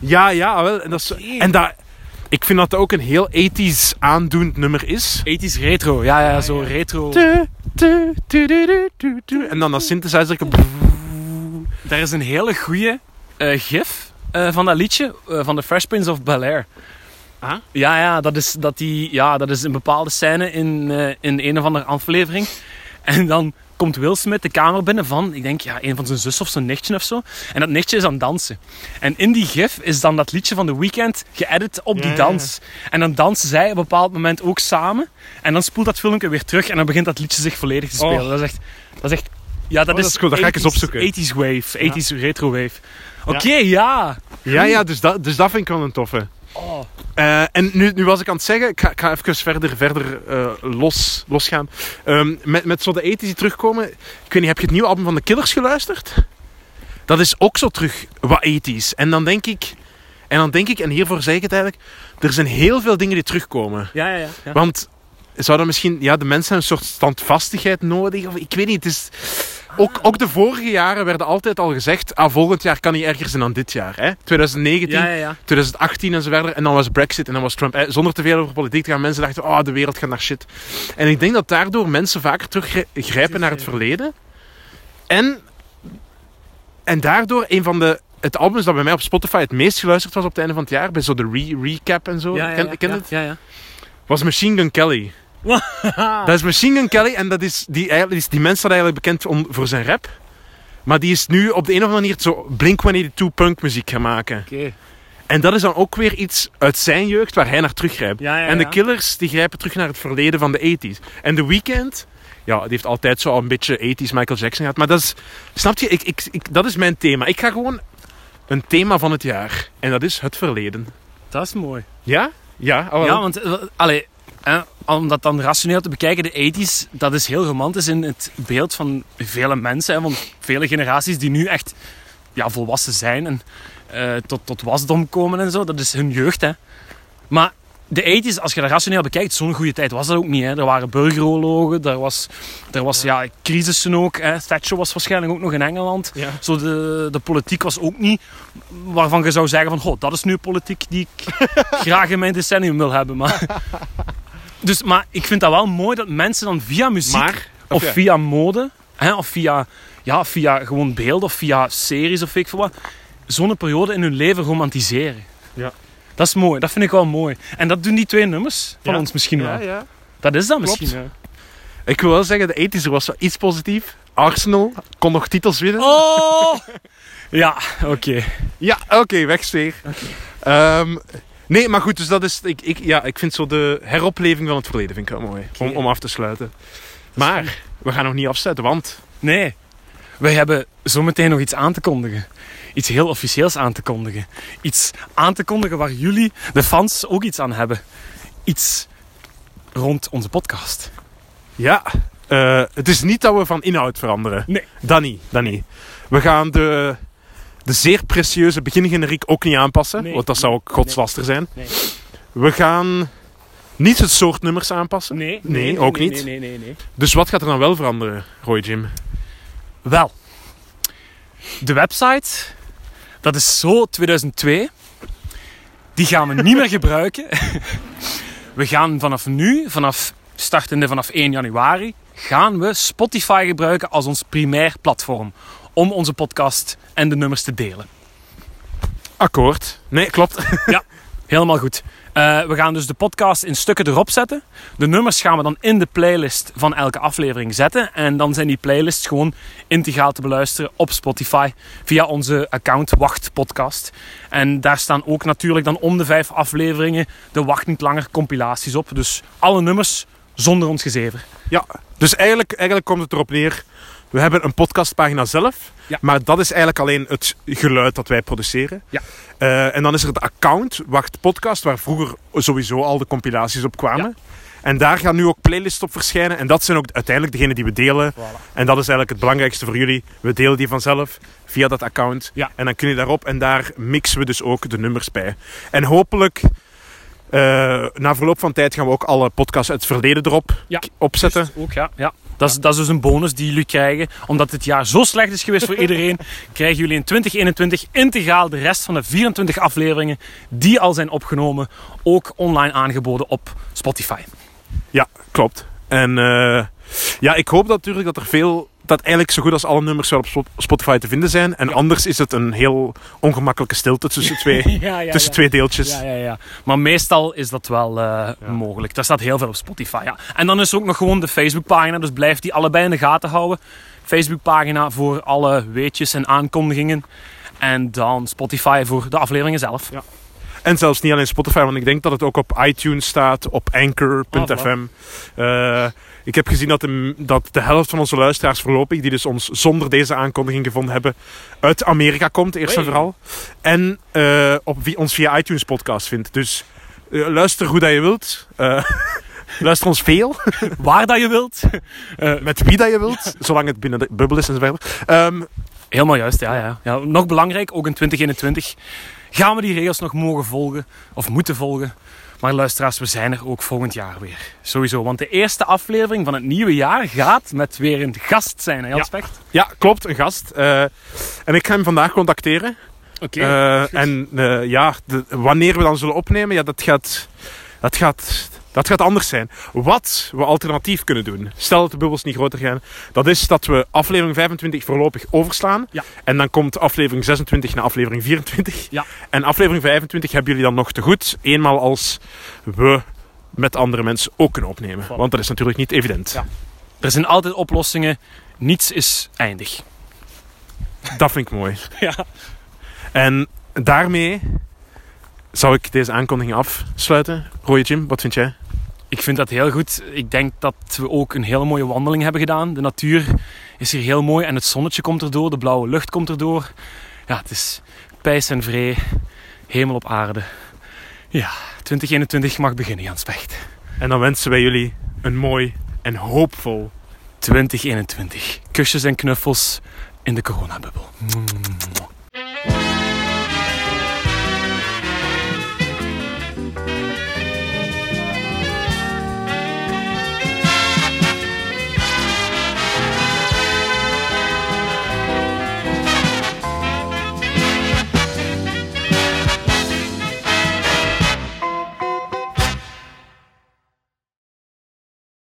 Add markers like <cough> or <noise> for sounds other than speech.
Ja, ja, wel. En dat, is, en dat, ik vind dat dat ook een heel ethisch aandoend nummer is. Ethisch retro, ja, ja, zo retro. En dan dat synthesizer. Daar is een hele goede eh, gif eh, van dat liedje, eh, van The Fresh Prince of Bel-Air. Ah? Ja, ja, dat is, dat die, ja, dat is een bepaalde scène in, eh, in een of andere aflevering. En dan komt Will Smith de kamer binnen van, ik denk, ja, een van zijn zus of zijn nichtje of zo. En dat nichtje is aan het dansen. En in die gif is dan dat liedje van The Weeknd geëdit op die Ja, dans. En dan dansen zij op een bepaald moment ook samen. En dan spoelt dat filmpje weer terug en dan begint dat liedje zich volledig te spelen. Oh. Dat is echt, dat is echt, ja, dat Oh, is... dat is cool, dat ga ik eens 80s opzoeken. 80s wave, 80s retro wave. Oké, ja. Ja, ja, dus dat, dus dat vind ik wel een toffe. Oh. Eh, en nu, nu was ik aan het zeggen, ik ga, ik ga even verder, verder eh, los, losgaan. Ehm, met, met zo de ethisch die terugkomen. Ik weet niet, heb je het nieuwe album van de Killers geluisterd? Dat is ook zo terug wat ethisch. En dan denk ik, en dan denk ik, en hiervoor zeg ik het eigenlijk, er zijn heel veel dingen die terugkomen. Ja, ja, ja. ja. Want zou dat misschien, ja, de mensen hebben een soort standvastigheid nodig? Of, ik weet niet, het is... Ook, ook de vorige jaren werden altijd al gezegd, ah, volgend jaar kan niet erger zijn dan dit jaar. Hè? 2019, Ja, ja, ja. 2018 en zo verder. En dan was Brexit en dan was Trump. Eh, Zonder te veel over politiek te gaan. Mensen dachten, oh, de wereld gaat naar shit. En ik denk dat daardoor mensen vaker teruggrijpen naar het verleden. En, en daardoor een van de... Het albums dat bij mij op Spotify het meest geluisterd was op het einde van het jaar, bij zo de re recap en zo, Ja, ja, ken, ja, ken ja, het? Ja, ja. Was Machine Gun Kelly. <laughs> Dat is Machine Gun Kelly en dat is die, eigenlijk, is die mens staat eigenlijk bekend om, voor zijn rap. Maar die is nu op de een of andere manier zo Blink-182 punk muziek gaan maken. Oké. En dat is dan ook weer iets uit zijn jeugd waar hij naar teruggrijpt. Ja, ja, en de. Killers die grijpen terug naar het verleden van de 80s. En The Weeknd, ja, die heeft altijd zo al een beetje 80s Michael Jackson gehad. Maar dat is, snap je, ik, ik, ik, dat is mijn thema. Ik ga gewoon een thema van het jaar. En dat is het verleden. Dat is mooi. Ja? Ja, oh, Ja, want eh, allee, eh, om dat dan rationeel te bekijken, de 80s, dat is heel romantisch in het beeld van vele mensen. Hè, van vele generaties die nu echt ja, volwassen zijn en eh, tot, tot wasdom komen en zo. Dat is hun jeugd. Hè. Maar de 80s, als je dat rationeel bekijkt, zo'n goede tijd was dat ook niet. Hè. Er waren burgeroorlogen, er was, er was ja, crisissen ook. Hè. Thatcher was waarschijnlijk ook nog in Engeland. Ja. Zo de, de politiek was ook niet waarvan je zou zeggen van, goh, dat is nu politiek die ik <laughs> graag in mijn decennium wil hebben. Maar, <laughs> dus, maar ik vind dat wel mooi dat mensen dan via muziek Maar, of ja. via mode, hè, of via, ja, via gewoon beeld of via series of weet ik veel wat, zo'n periode in hun leven romantiseren. Ja. Dat is mooi, dat vind ik wel mooi. En dat doen die twee nummers van Ja. ons misschien Ja, wel. ja. Dat is dat Klopt. misschien. hè. Ik wil wel zeggen, de 80s was wel iets positief. Arsenal kon nog titels winnen. Oh! <laughs> Ja, oké. Ja, oké, wegsfeer. Ehm, nee, maar goed, dus dat is... Ik, ik, ja, ik vind zo de heropleving van het verleden vind ik wel mooi. Om, om af te sluiten. Maar, we gaan nog niet afsluiten, want... Nee, wij hebben zometeen nog iets aan te kondigen. Iets heel officieels aan te kondigen. Iets aan te kondigen waar jullie, de fans, ook iets aan hebben. Iets rond onze podcast. Ja, eh, het is niet dat we van inhoud veranderen. Nee. Dat niet, dat niet. We gaan de, de zeer precieuze begingeneriek ook niet aanpassen. Nee. Want dat zou ook godslaster zijn. Nee. We gaan niet het soort nummers aanpassen. Nee, Nee, ook nee, niet. Nee, nee, nee, nee. Dus wat gaat er dan wel veranderen, Roy Jim? Wel, de website, dat is zo 2002. Die gaan we niet meer gebruiken. <laughs> We gaan vanaf nu, vanaf startende vanaf 1 januari, gaan we Spotify gebruiken als ons primair platform om onze podcast en de nummers te delen. Akkoord. Nee, klopt. Helemaal goed. Eh, we gaan dus de podcast in stukken erop zetten. De nummers gaan we dan in de playlist van elke aflevering zetten. En dan zijn die playlists gewoon integraal te beluisteren op Spotify via onze account Wacht Podcast. En daar staan ook natuurlijk dan om de vijf afleveringen de Wacht niet langer compilaties op. Dus alle nummers zonder ons gezever. Ja, dus eigenlijk, eigenlijk komt het erop neer. We hebben een podcastpagina zelf. Ja. Maar dat is eigenlijk alleen het geluid dat wij produceren. Ja. Eh, en dan is er de account, Wacht Podcast, waar vroeger sowieso al de compilaties op kwamen. En daar gaan nu ook playlists op verschijnen. En dat zijn ook uiteindelijk degenen die we delen. En dat is eigenlijk het belangrijkste voor jullie. We delen die vanzelf via dat account. Ja. En dan kun je daarop. En daar mixen we dus ook de nummers bij. En hopelijk Eh, na verloop van tijd gaan we ook alle podcasts uit het verleden erop Ja. opzetten. Ook, ja. ja. Dat, is, dat is dus een bonus die jullie krijgen. Omdat dit jaar zo slecht is geweest voor <laughs> iedereen, krijgen jullie in 2021 integraal de rest van de 24 afleveringen die al zijn opgenomen, ook online aangeboden op Spotify. Ja, klopt. En eh, ja, ik hoop natuurlijk dat er veel, dat eigenlijk zo goed als alle nummers wel op Spo- Spotify te vinden zijn. En Ja. anders is het een heel ongemakkelijke stilte tussen twee, <laughs> ja, ja, tussen twee deeltjes. Ja, ja, ja. Maar meestal is dat wel eh, mogelijk. Daar staat heel veel op Spotify. Ja. En dan is er ook nog gewoon de Facebookpagina. Dus blijf die allebei in de gaten houden. Facebookpagina voor alle weetjes en aankondigingen. En dan Spotify voor de afleveringen zelf. En zelfs niet alleen Spotify, want ik denk dat het ook op iTunes staat, op Anchor.fm. Eh, ik heb gezien dat de, dat de helft van onze luisteraars voorlopig, die dus ons zonder deze aankondiging gevonden hebben, uit Amerika komt, eerst en vooral. En eh, op, ons via iTunes podcast vindt. Dus eh, luister hoe dat je wilt. <laughs> Luister ons veel, Waar dat je wilt. Met wie dat je wilt, zolang het binnen de bubbel is en zo verder. Ehm, Helemaal juist, ja, ja. ja. Nog belangrijk, ook in 2021 gaan we die regels nog mogen volgen. Of moeten volgen. Maar luisteraars, we zijn er ook volgend jaar weer. Sowieso, want de eerste aflevering van het nieuwe jaar gaat met weer een gast zijn, hè Jan Ja. Ja, klopt, een gast. Eh, en ik ga hem vandaag contacteren. Oké. Eh, en eh, ja, de- wanneer we dan zullen opnemen, ja, dat, gaat, dat, gaat, dat gaat anders zijn. Wat we alternatief kunnen doen, stel dat de bubbels niet groter gaan, dat is dat we aflevering 25 voorlopig overslaan. Ja. En dan komt aflevering 26 naar aflevering 24. Ja. En aflevering 25 hebben jullie dan nog te goed, eenmaal als we met andere mensen ook kunnen opnemen. Voilà. Want dat is natuurlijk niet evident. Ja. Er zijn altijd oplossingen. Niets is eindig. Dat vind ik mooi. <laughs> Ja. En daarmee zou ik deze aankondiging afsluiten. Rooie Jim, wat vind jij? Ik vind dat heel goed. Ik denk dat we ook een hele mooie wandeling hebben gedaan. De natuur is hier heel mooi en het zonnetje komt erdoor, de blauwe lucht komt erdoor. Ja, het is pijs en vree, hemel op aarde. Ja, 2021 mag beginnen, Jan Specht. En dan wensen wij jullie een mooi en hoopvol 2021. Kusjes en knuffels in de coronabubbel.